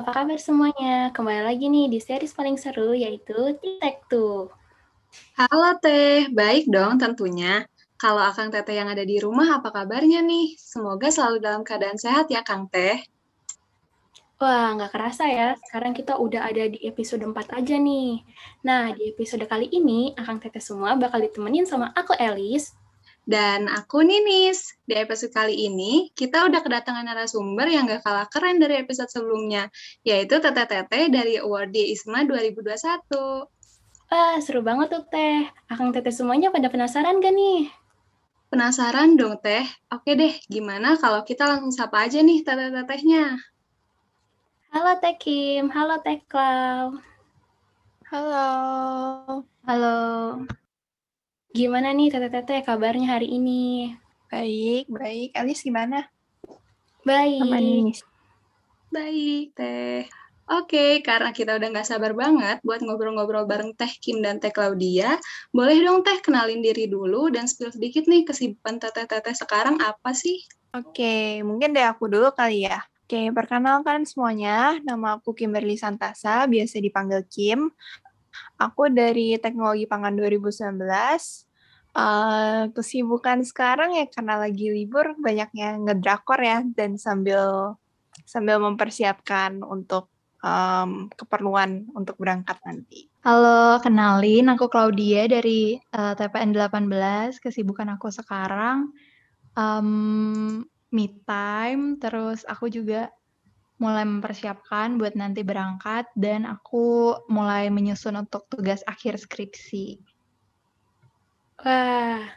apa kabar semuanya? Kembali lagi nih di series paling seru yaitu Tic Tuh. Halo Teh, baik dong tentunya. Kalau Akang Teteh yang ada di rumah, apa kabarnya nih? Semoga selalu dalam keadaan sehat ya Kang Teh. Wah, nggak kerasa ya, sekarang kita udah ada di episode 4 aja nih. Nah, di episode kali ini, Akang Teteh semua bakal ditemenin sama aku Elis, dan aku Ninis. Di episode kali ini, kita udah kedatangan narasumber yang gak kalah keren dari episode sebelumnya, yaitu Tete Tete dari Awardee ISMA 2021. Wah, seru banget tuh, Teh. Akang Tete semuanya pada penasaran gak nih? Penasaran dong, Teh. Oke deh, gimana kalau kita langsung sapa aja nih Tete-tetehnya? Halo Teh Kim, halo Teh Klau. Halo. Halo. Gimana nih Tete-Tete kabarnya hari ini? Baik, baik. Alice gimana? Baik. Aman Baik, Teh. Oke, karena kita udah nggak sabar banget buat ngobrol-ngobrol bareng Teh Kim dan Teh Claudia, boleh dong Teh kenalin diri dulu dan spill sedikit nih kesibukan Teteh-Teteh sekarang apa sih? Oke, mungkin deh aku dulu kali ya. Oke, perkenalkan semuanya. Nama aku Kimberly Santasa, biasa dipanggil Kim. Aku dari Teknologi Pangan 2019. Uh, kesibukan sekarang ya karena lagi libur banyaknya ngedrakor ya dan sambil sambil mempersiapkan untuk um, keperluan untuk berangkat nanti. Halo, kenalin aku Claudia dari uh, TPN 18. Kesibukan aku sekarang um, me time, terus aku juga mulai mempersiapkan buat nanti berangkat dan aku mulai menyusun untuk tugas akhir skripsi. Wah,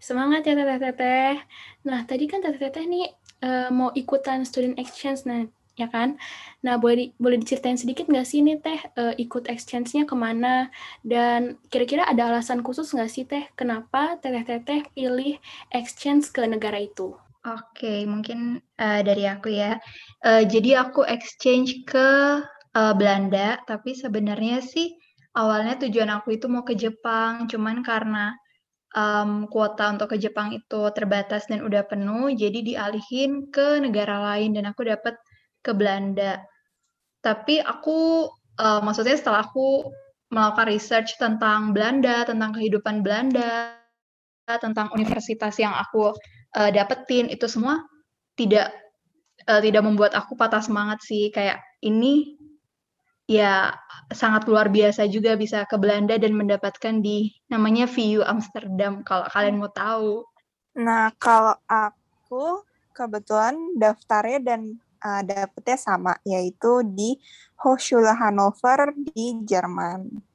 semangat ya teteh-teteh. Nah, tadi kan teteh-teteh nih uh, mau ikutan student exchange, nah ya kan? Nah, boleh boleh diceritain sedikit nggak sih nih teh uh, ikut exchange-nya ke mana? Dan kira-kira ada alasan khusus nggak sih teh kenapa teteh-teteh pilih exchange ke negara itu? Oke, mungkin uh, dari aku ya. Uh, jadi aku exchange ke uh, Belanda, tapi sebenarnya sih awalnya tujuan aku itu mau ke Jepang, cuman karena um, kuota untuk ke Jepang itu terbatas dan udah penuh, jadi dialihin ke negara lain dan aku dapat ke Belanda. Tapi aku, uh, maksudnya setelah aku melakukan research tentang Belanda, tentang kehidupan Belanda, tentang universitas yang aku uh, dapetin itu semua tidak uh, tidak membuat aku patah semangat sih kayak ini ya sangat luar biasa juga bisa ke Belanda dan mendapatkan di namanya VU Amsterdam kalau kalian mau tahu. Nah kalau aku kebetulan daftarnya dan uh, dapetnya sama yaitu di Hochschule Hannover di Jerman.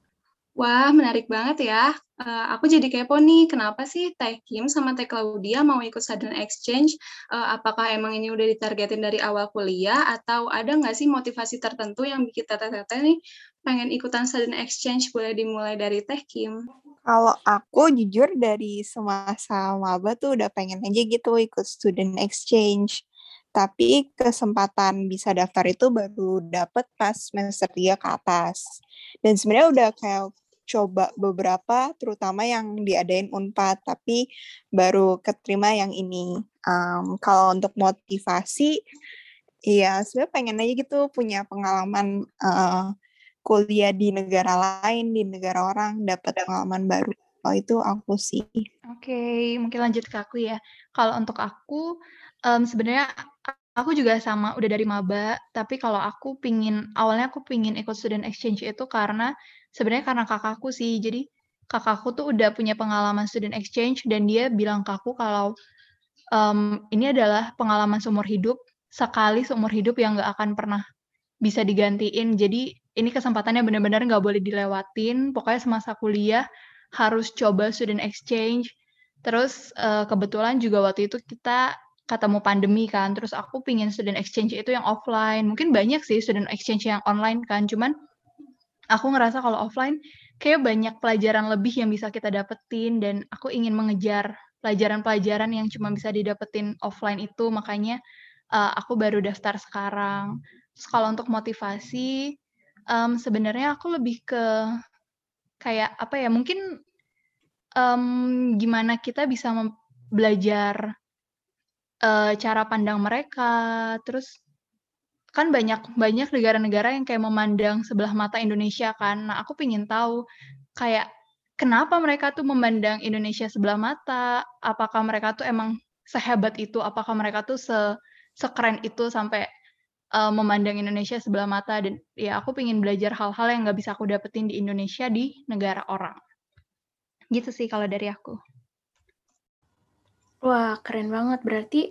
Wah, menarik banget ya. Uh, aku jadi kepo nih, kenapa sih Teh Kim sama Teh Claudia mau ikut sudden exchange? Uh, apakah emang ini udah ditargetin dari awal kuliah, atau ada nggak sih motivasi tertentu yang bikin teteh-teteh nih pengen ikutan sudden exchange? Boleh dimulai dari Teh Kim. Kalau aku jujur dari semasa maba tuh udah pengen aja gitu ikut student exchange. Tapi kesempatan bisa daftar itu baru dapet pas semester 3 ke atas. Dan sebenarnya udah kayak coba beberapa, terutama yang diadain Unpad, tapi baru keterima yang ini. Um, kalau untuk motivasi, ya sebenarnya pengen aja gitu punya pengalaman uh, kuliah di negara lain, di negara orang, dapat pengalaman baru. Oh itu aku sih. Oke, okay, mungkin lanjut ke aku ya. Kalau untuk aku, um, sebenarnya aku juga sama, udah dari maba. Tapi kalau aku pingin, awalnya aku pingin ikut student exchange itu karena sebenarnya karena kakakku sih. Jadi kakakku tuh udah punya pengalaman student exchange dan dia bilang ke aku kalau um, ini adalah pengalaman seumur hidup sekali seumur hidup yang nggak akan pernah bisa digantiin. Jadi ini kesempatannya benar-benar nggak boleh dilewatin. Pokoknya semasa kuliah harus coba student exchange. Terus uh, kebetulan juga waktu itu kita ketemu pandemi kan. Terus aku pingin student exchange itu yang offline. Mungkin banyak sih student exchange yang online kan. Cuman aku ngerasa kalau offline kayak banyak pelajaran lebih yang bisa kita dapetin dan aku ingin mengejar pelajaran-pelajaran yang cuma bisa didapetin offline itu makanya uh, aku baru daftar sekarang. Terus kalau untuk motivasi um, sebenarnya aku lebih ke kayak apa ya mungkin um, gimana kita bisa belajar uh, cara pandang mereka terus kan banyak banyak negara-negara yang kayak memandang sebelah mata Indonesia kan. Nah, aku pingin tahu kayak kenapa mereka tuh memandang Indonesia sebelah mata? Apakah mereka tuh emang sehebat itu? Apakah mereka tuh se sekeren itu sampai uh, memandang Indonesia sebelah mata dan ya aku pingin belajar hal-hal yang nggak bisa aku dapetin di Indonesia di negara orang. Gitu sih kalau dari aku. Wah, keren banget. Berarti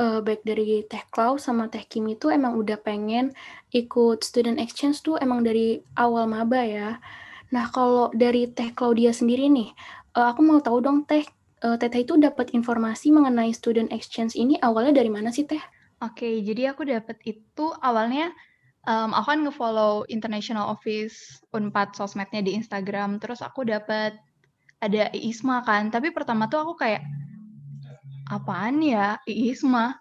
uh, baik dari Teh Klau sama Teh Kim itu emang udah pengen ikut student exchange tuh emang dari awal maba ya. Nah, kalau dari Teh Claudia sendiri nih, uh, aku mau tahu dong Teh, uh, Teteh itu dapat informasi mengenai student exchange ini awalnya dari mana sih Teh? Oke, jadi aku dapat itu awalnya um, aku kan nge-follow International Office Unpad sosmednya di Instagram, terus aku dapat ada IISMA kan, tapi pertama tuh aku kayak apaan ya IISMA?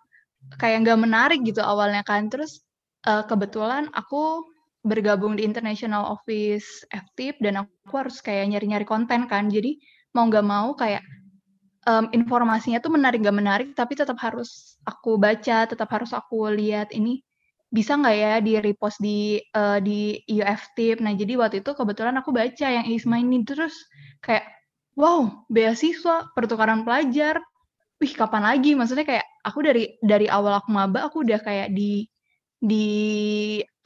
Kayak nggak menarik gitu awalnya kan. Terus uh, kebetulan aku bergabung di International Office FTIP dan aku harus kayak nyari-nyari konten kan. Jadi mau nggak mau kayak um, informasinya tuh menarik nggak menarik, tapi tetap harus aku baca, tetap harus aku lihat ini bisa nggak ya di repost di uh, di UFTIP. Nah jadi waktu itu kebetulan aku baca yang ISMA ini terus kayak wow beasiswa pertukaran pelajar wih kapan lagi? Maksudnya kayak aku dari dari awal aku maba aku udah kayak di di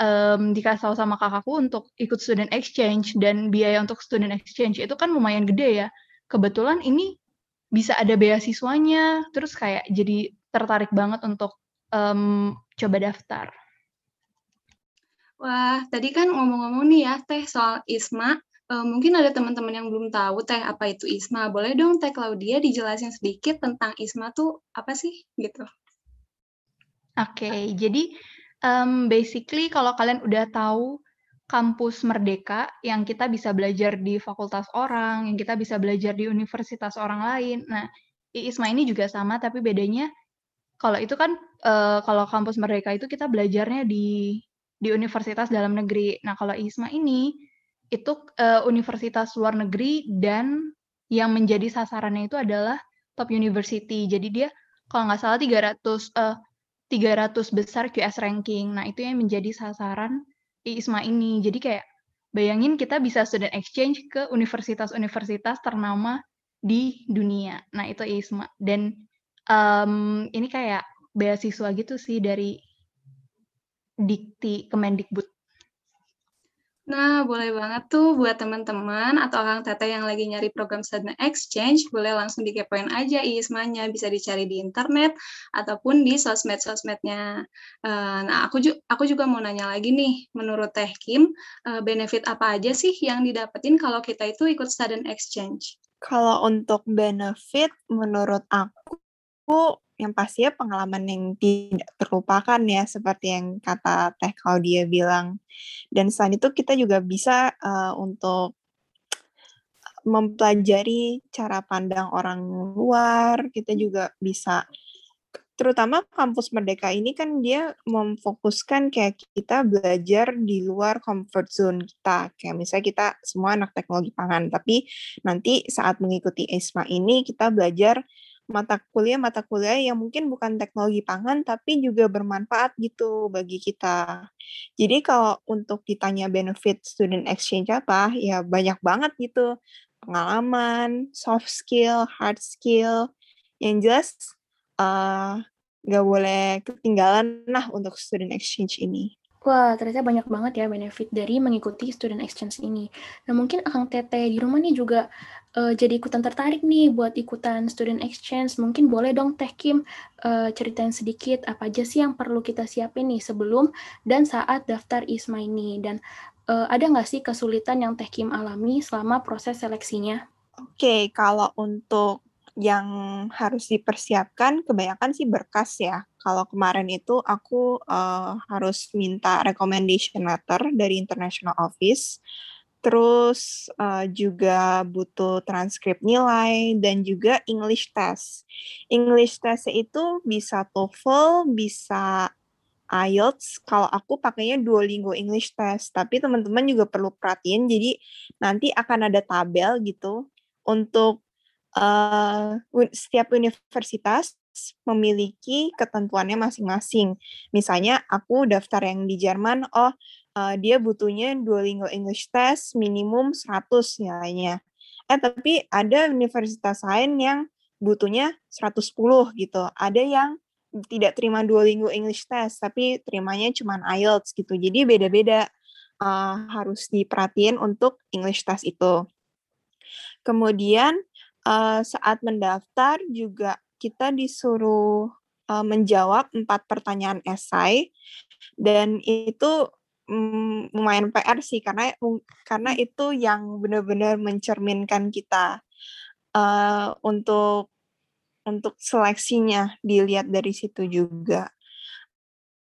um, dikasih tahu sama kakakku untuk ikut student exchange dan biaya untuk student exchange itu kan lumayan gede ya. Kebetulan ini bisa ada beasiswanya terus kayak jadi tertarik banget untuk um, coba daftar. Wah, tadi kan ngomong-ngomong nih ya, Teh, soal ISMA. Uh, mungkin ada teman-teman yang belum tahu teh apa itu ISMA. Boleh dong teh Claudia dijelasin sedikit tentang ISMA tuh apa sih gitu? Oke, okay, jadi um, basically kalau kalian udah tahu kampus merdeka yang kita bisa belajar di fakultas orang, yang kita bisa belajar di universitas orang lain. Nah, ISMA ini juga sama tapi bedanya kalau itu kan uh, kalau kampus merdeka itu kita belajarnya di di universitas dalam negeri. Nah, kalau ISMA ini itu uh, universitas luar negeri dan yang menjadi sasarannya itu adalah top university. Jadi dia kalau nggak salah 300 uh, 300 besar QS ranking. Nah, itu yang menjadi sasaran ISMA ini. Jadi kayak bayangin kita bisa student exchange ke universitas-universitas ternama di dunia. Nah, itu ISMA. Dan um, ini kayak beasiswa gitu sih dari Dikti Kemendikbud. Nah, boleh banget tuh buat teman-teman atau orang Teteh yang lagi nyari program student exchange, boleh langsung dikepoin aja ISMA-nya, bisa dicari di internet ataupun di sosmed-sosmednya. Uh, nah, aku, ju aku juga mau nanya lagi nih, menurut Teh Kim, uh, benefit apa aja sih yang didapetin kalau kita itu ikut student exchange? Kalau untuk benefit, menurut aku yang pastinya pengalaman yang tidak terlupakan ya seperti yang kata Teh Claudia bilang. Dan selain itu kita juga bisa uh, untuk mempelajari cara pandang orang luar, kita juga bisa terutama kampus Merdeka ini kan dia memfokuskan kayak kita belajar di luar comfort zone kita. Kayak misalnya kita semua anak teknologi pangan, tapi nanti saat mengikuti ESMA ini kita belajar mata kuliah-mata kuliah yang mungkin bukan teknologi pangan tapi juga bermanfaat gitu bagi kita. Jadi kalau untuk ditanya benefit student exchange apa, ya banyak banget gitu. Pengalaman, soft skill, hard skill. Yang jelas uh, nggak boleh ketinggalan lah untuk student exchange ini. Wah, ternyata banyak banget ya benefit dari mengikuti student exchange ini. Nah, mungkin Akang Tete di rumah nih juga uh, jadi ikutan tertarik nih buat ikutan student exchange. Mungkin boleh dong Teh Kim uh, ceritain sedikit apa aja sih yang perlu kita siapin nih sebelum dan saat daftar ISMA ini. Dan uh, ada nggak sih kesulitan yang Teh Kim alami selama proses seleksinya? Oke, okay, kalau untuk yang harus dipersiapkan kebanyakan sih berkas ya. Kalau kemarin itu aku uh, harus minta recommendation letter dari international office, terus uh, juga butuh transkrip nilai dan juga English test. English test itu bisa TOEFL, bisa IELTS. Kalau aku pakainya Duolingo English test, tapi teman-teman juga perlu perhatiin. Jadi nanti akan ada tabel gitu untuk uh, setiap universitas memiliki ketentuannya masing-masing. Misalnya aku daftar yang di Jerman, oh uh, dia butuhnya Duolingo English Test minimum 100 nilainya. Eh tapi ada universitas lain yang butuhnya 110 gitu. Ada yang tidak terima Duolingo English Test, tapi terimanya cuma IELTS gitu. Jadi beda-beda uh, harus diperhatiin untuk English Test itu. Kemudian uh, saat mendaftar juga kita disuruh uh, menjawab empat pertanyaan esai dan itu um, lumayan PR sih karena karena itu yang benar-benar mencerminkan kita uh, untuk untuk seleksinya dilihat dari situ juga.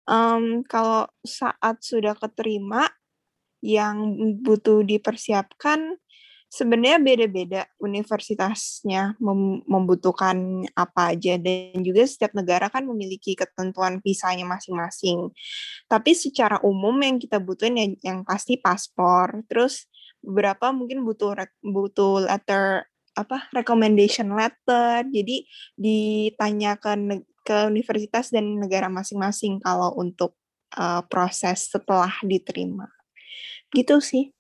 Um, kalau saat sudah keterima, yang butuh dipersiapkan sebenarnya beda-beda universitasnya mem membutuhkan apa aja dan juga setiap negara kan memiliki ketentuan visanya masing-masing. Tapi secara umum yang kita butuhin yang, yang pasti paspor. Terus beberapa mungkin butuh butuh letter apa recommendation letter. Jadi ditanyakan ke universitas dan negara masing-masing kalau untuk uh, proses setelah diterima. Gitu sih.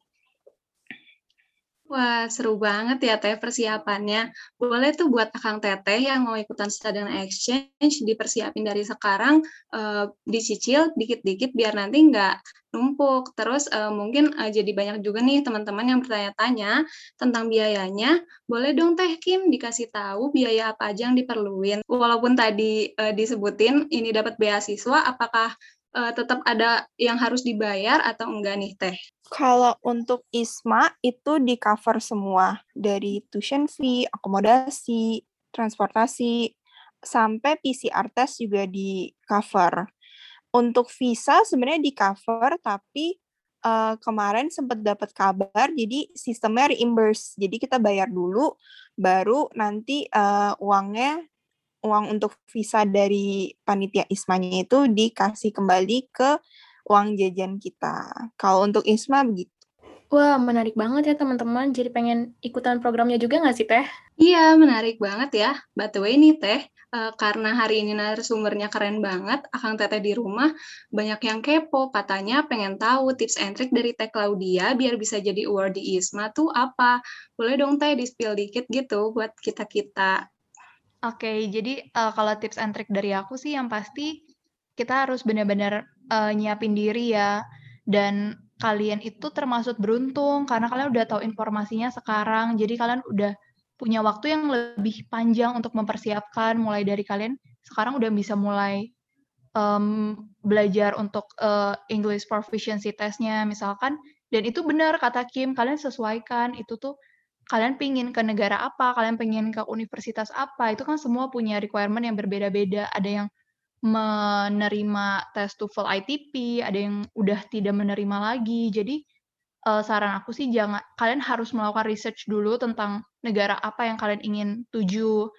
Wah, seru banget ya Teh persiapannya. Boleh tuh buat Akang Teteh yang mau ikutan student exchange dipersiapin dari sekarang, uh, dicicil dikit-dikit biar nanti nggak numpuk. Terus uh, mungkin uh, jadi banyak juga nih teman-teman yang bertanya-tanya tentang biayanya. Boleh dong Teh Kim dikasih tahu biaya apa aja yang diperluin. Walaupun tadi uh, disebutin ini dapat beasiswa, apakah uh, tetap ada yang harus dibayar atau enggak nih Teh? Kalau untuk ISMA itu di cover semua dari tuition fee, akomodasi, transportasi, sampai PCR test juga di cover. Untuk visa sebenarnya di cover tapi uh, kemarin sempat dapat kabar jadi sistemnya reimburse. Jadi kita bayar dulu baru nanti uh, uangnya uang untuk visa dari panitia ISMA-nya itu dikasih kembali ke uang jajan kita. Kalau untuk ISMA begitu. Wah, menarik banget ya teman-teman. Jadi pengen ikutan programnya juga nggak sih, Teh? Iya, menarik banget ya. By the way nih, Teh, uh, karena hari ini narasumbernya keren banget, Akang Teteh di rumah banyak yang kepo, katanya pengen tahu tips and trick dari Teh Claudia biar bisa jadi award di ISMA tuh apa. Boleh dong Teh di-spill dikit gitu buat kita-kita Oke, jadi uh, kalau tips and trick dari aku sih yang pasti kita harus benar-benar uh, nyiapin diri ya. Dan kalian itu termasuk beruntung karena kalian udah tahu informasinya sekarang. Jadi kalian udah punya waktu yang lebih panjang untuk mempersiapkan. Mulai dari kalian sekarang udah bisa mulai um, belajar untuk uh, English proficiency testnya misalkan. Dan itu benar kata Kim, kalian sesuaikan itu tuh kalian pingin ke negara apa, kalian pengen ke universitas apa, itu kan semua punya requirement yang berbeda-beda. Ada yang menerima tes TOEFL ITP, ada yang udah tidak menerima lagi. Jadi uh, saran aku sih jangan kalian harus melakukan research dulu tentang negara apa yang kalian ingin tuju,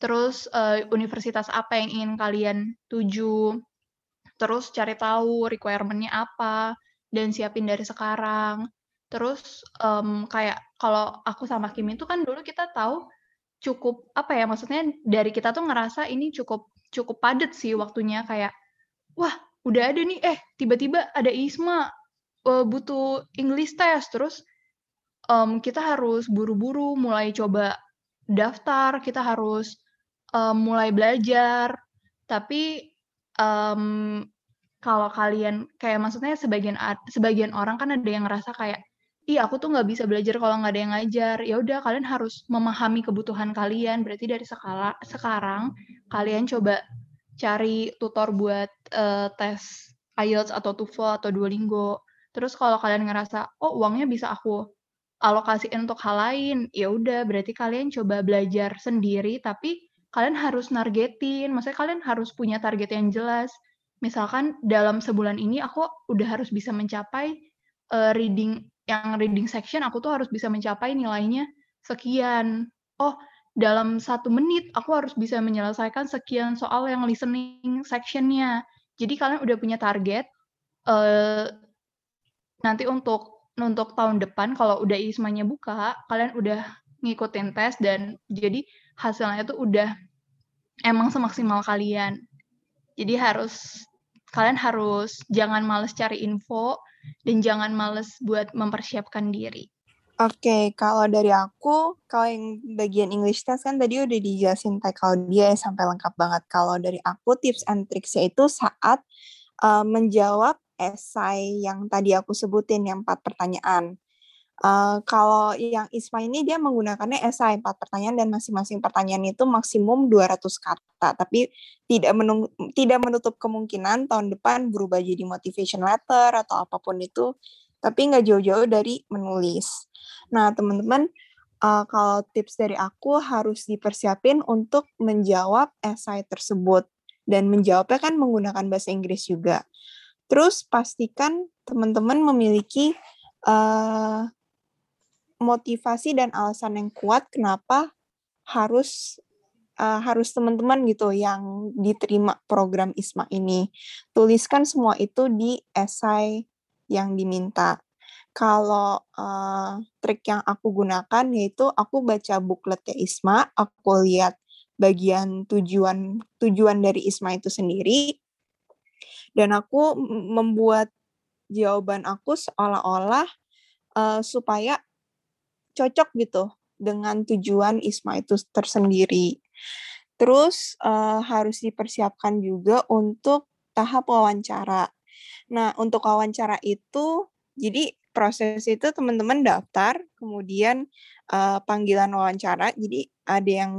terus uh, universitas apa yang ingin kalian tuju, terus cari tahu requirement-nya apa dan siapin dari sekarang. Terus, um, kayak kalau aku sama Kim itu kan dulu kita tahu cukup, apa ya, maksudnya dari kita tuh ngerasa ini cukup cukup padat sih waktunya, kayak, "Wah, udah ada nih, eh, tiba-tiba ada ISMA, uh, butuh English test." Terus, um, kita harus buru-buru mulai coba daftar, kita harus, um, mulai belajar. Tapi, um, kalau kalian kayak maksudnya sebagian sebagian orang kan ada yang ngerasa kayak, ih aku tuh nggak bisa belajar kalau nggak ada yang ngajar. Ya udah kalian harus memahami kebutuhan kalian. Berarti dari sekala, sekarang kalian coba cari tutor buat uh, tes IELTS atau TOEFL atau Duolingo. Terus kalau kalian ngerasa oh uangnya bisa aku alokasiin untuk hal lain, ya udah berarti kalian coba belajar sendiri tapi kalian harus nargetin. Maksudnya kalian harus punya target yang jelas. Misalkan dalam sebulan ini aku udah harus bisa mencapai uh, reading yang reading section aku tuh harus bisa mencapai nilainya sekian. Oh, dalam satu menit aku harus bisa menyelesaikan sekian soal yang listening sectionnya. Jadi kalian udah punya target. Uh, nanti untuk untuk tahun depan kalau udah ismanya buka, kalian udah ngikutin tes dan jadi hasilnya itu udah emang semaksimal kalian. Jadi harus kalian harus jangan males cari info dan jangan males buat mempersiapkan diri. Oke, okay, kalau dari aku, kalau yang bagian English test kan tadi udah dijelasin kalau dia sampai lengkap banget. Kalau dari aku, tips and tricksnya itu saat uh, menjawab esai yang tadi aku sebutin, yang empat pertanyaan. Kalau yang ISMA ini dia menggunakannya esai empat pertanyaan dan masing-masing pertanyaan itu maksimum 200 kata, tapi tidak menung tidak menutup kemungkinan tahun depan berubah jadi motivation letter atau apa pun itu, tapi nggak jauh-jauh dari menulis. Nah, teman-teman, uh, kalau tips dari aku harus dipersiapin untuk menjawab esai tersebut dan menjawabnya kan menggunakan bahasa Inggris juga. Terus pastikan teman-teman memiliki uh, motivasi dan alasan yang kuat kenapa harus uh, harus teman-teman gitu yang diterima program ISMA ini. Tuliskan semua itu di esai yang diminta. Kalau uh, trik yang aku gunakan yaitu aku baca bukletnya ISMA, aku lihat bagian tujuan tujuan dari ISMA itu sendiri, dan aku membuat jawaban aku seolah-olah uh, supaya cocok gitu dengan tujuan ISMA itu tersendiri. Terus uh, harus dipersiapkan juga untuk tahap wawancara. Nah, untuk wawancara itu, jadi proses itu teman-teman daftar, kemudian uh, panggilan wawancara. Jadi ada yang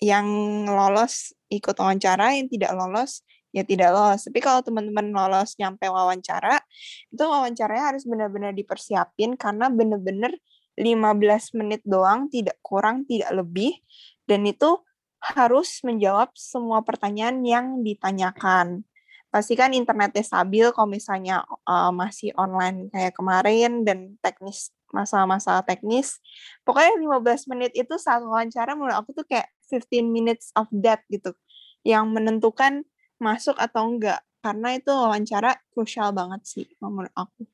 yang lolos ikut wawancara, yang tidak lolos ya tidak lolos. Tapi kalau teman-teman lolos nyampe wawancara, itu wawancaranya harus benar-benar dipersiapin karena benar-benar 15 menit doang, tidak kurang, tidak lebih. Dan itu harus menjawab semua pertanyaan yang ditanyakan. Pastikan internetnya stabil kalau misalnya uh, masih online kayak kemarin dan teknis masalah-masalah teknis. Pokoknya 15 menit itu saat wawancara menurut aku tuh kayak 15 minutes of that gitu. Yang menentukan masuk atau enggak. Karena itu wawancara krusial banget sih menurut aku.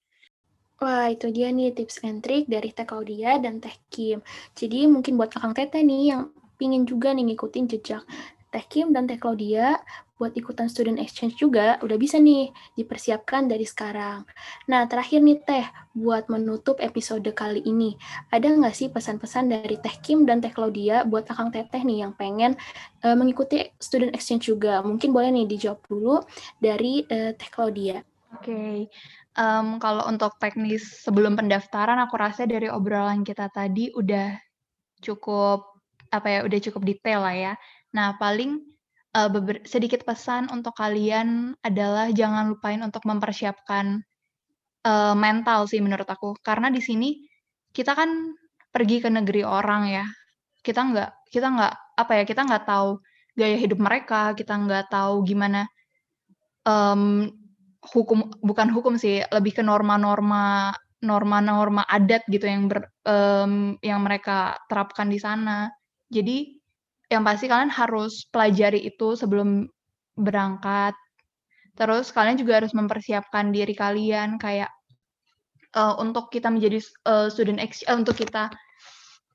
Wah, itu dia nih tips and trick dari Teh Claudia dan Teh Kim. Jadi mungkin buat kakang Teteh nih yang pingin juga nih ngikutin jejak Teh Kim dan Teh Claudia buat ikutan student exchange juga udah bisa nih dipersiapkan dari sekarang. Nah, terakhir nih Teh, buat menutup episode kali ini, ada nggak sih pesan-pesan dari Teh Kim dan Teh Claudia buat Akang Teteh nih yang pengen uh, mengikuti student exchange juga? Mungkin boleh nih dijawab dulu dari uh, Teh Claudia. Oke, okay. Um, kalau untuk teknis sebelum pendaftaran, aku rasa dari obrolan kita tadi udah cukup apa ya, udah cukup detail lah ya. Nah, paling uh, sedikit pesan untuk kalian adalah jangan lupain untuk mempersiapkan uh, mental sih menurut aku. Karena di sini kita kan pergi ke negeri orang ya. Kita nggak kita nggak apa ya kita nggak tahu gaya hidup mereka, kita nggak tahu gimana um, hukum bukan hukum sih, lebih ke norma-norma norma-norma adat gitu yang ber, um, yang mereka terapkan di sana. Jadi yang pasti kalian harus pelajari itu sebelum berangkat. Terus kalian juga harus mempersiapkan diri kalian kayak uh, untuk kita menjadi uh, student ex uh, untuk kita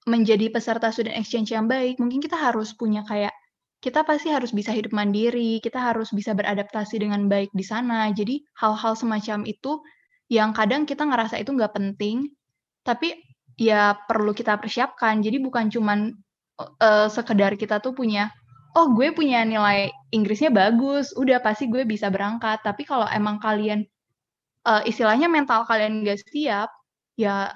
menjadi peserta student exchange yang baik, mungkin kita harus punya kayak kita pasti harus bisa hidup mandiri, kita harus bisa beradaptasi dengan baik di sana. Jadi hal-hal semacam itu yang kadang kita ngerasa itu nggak penting, tapi ya perlu kita persiapkan. Jadi bukan cuman uh, sekedar kita tuh punya oh gue punya nilai Inggrisnya bagus, udah pasti gue bisa berangkat. Tapi kalau emang kalian uh, istilahnya mental kalian gak siap, ya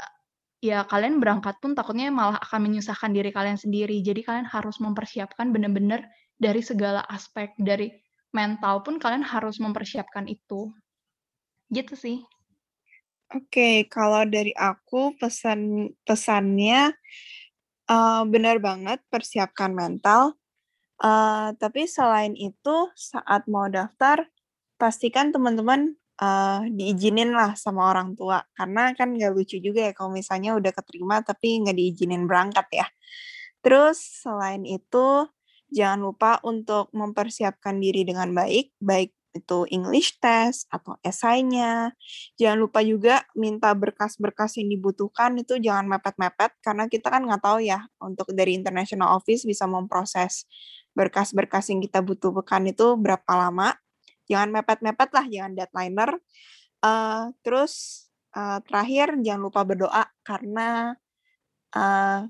ya kalian berangkat pun takutnya malah akan menyusahkan diri kalian sendiri. Jadi kalian harus mempersiapkan benar-benar dari segala aspek dari mental pun kalian harus mempersiapkan itu. Gitu sih. Oke, kalau dari aku pesan pesannya Uh, benar banget, persiapkan mental. Uh, tapi selain itu, saat mau daftar, pastikan teman-teman uh, diizinin lah sama orang tua. Karena kan nggak lucu juga ya kalau misalnya udah keterima tapi nggak diizinin berangkat ya. Terus selain itu, jangan lupa untuk mempersiapkan diri dengan baik, baik itu English test atau esainya. Jangan lupa juga minta berkas-berkas yang dibutuhkan itu jangan mepet-mepet karena kita kan nggak tahu ya untuk dari international office bisa memproses berkas-berkas yang kita butuhkan itu berapa lama. Jangan mepet-mepet lah, jangan deadlineer. Uh, terus uh, terakhir jangan lupa berdoa karena uh,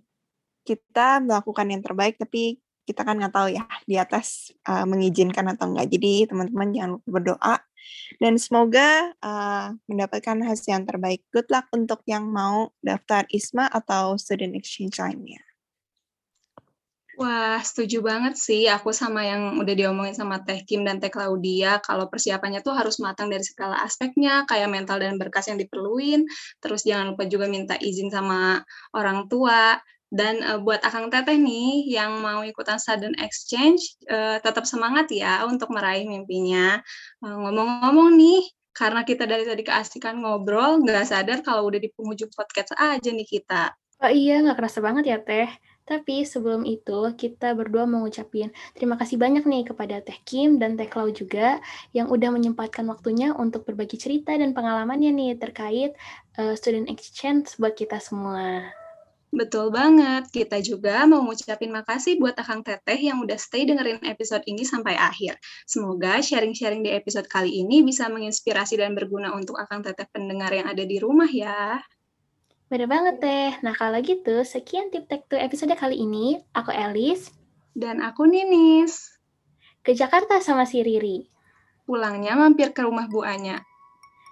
kita melakukan yang terbaik tapi kita kan nggak tahu ya di atas uh, mengizinkan atau enggak. Jadi teman-teman jangan lupa berdoa dan semoga uh, mendapatkan hasil yang terbaik. Good luck untuk yang mau daftar ISMA atau student exchange lainnya. Wah, setuju banget sih. Aku sama yang udah diomongin sama Teh Kim dan Teh Claudia, kalau persiapannya tuh harus matang dari segala aspeknya, kayak mental dan berkas yang diperluin, terus jangan lupa juga minta izin sama orang tua, dan uh, buat Akang Teteh nih yang mau ikutan student exchange, uh, tetap semangat ya untuk meraih mimpinya. ngomong ngomong-ngomong nih, karena kita dari tadi keasikan ngobrol, nggak sadar kalau udah di penghujung podcast aja nih kita. Oh iya, nggak kerasa banget ya Teh. Tapi sebelum itu, kita berdua mengucapin terima kasih banyak nih kepada Teh Kim dan Teh Klau juga yang udah menyempatkan waktunya untuk berbagi cerita dan pengalamannya nih terkait uh, student exchange buat kita semua. Betul banget. Kita juga mau ngucapin makasih buat Akang Teteh yang udah stay dengerin episode ini sampai akhir. Semoga sharing-sharing di episode kali ini bisa menginspirasi dan berguna untuk Akang Teteh pendengar yang ada di rumah ya. Bener banget teh. Nah kalau gitu, sekian tip tek to episode kali ini. Aku Elis. Dan aku Ninis. Ke Jakarta sama si Riri. Pulangnya mampir ke rumah Bu Anya.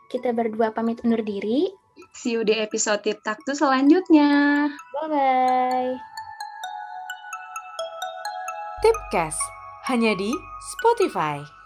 Kita berdua pamit undur diri. See you di episode Tip Taktu selanjutnya. Bye-bye. Tipcast, hanya di Spotify.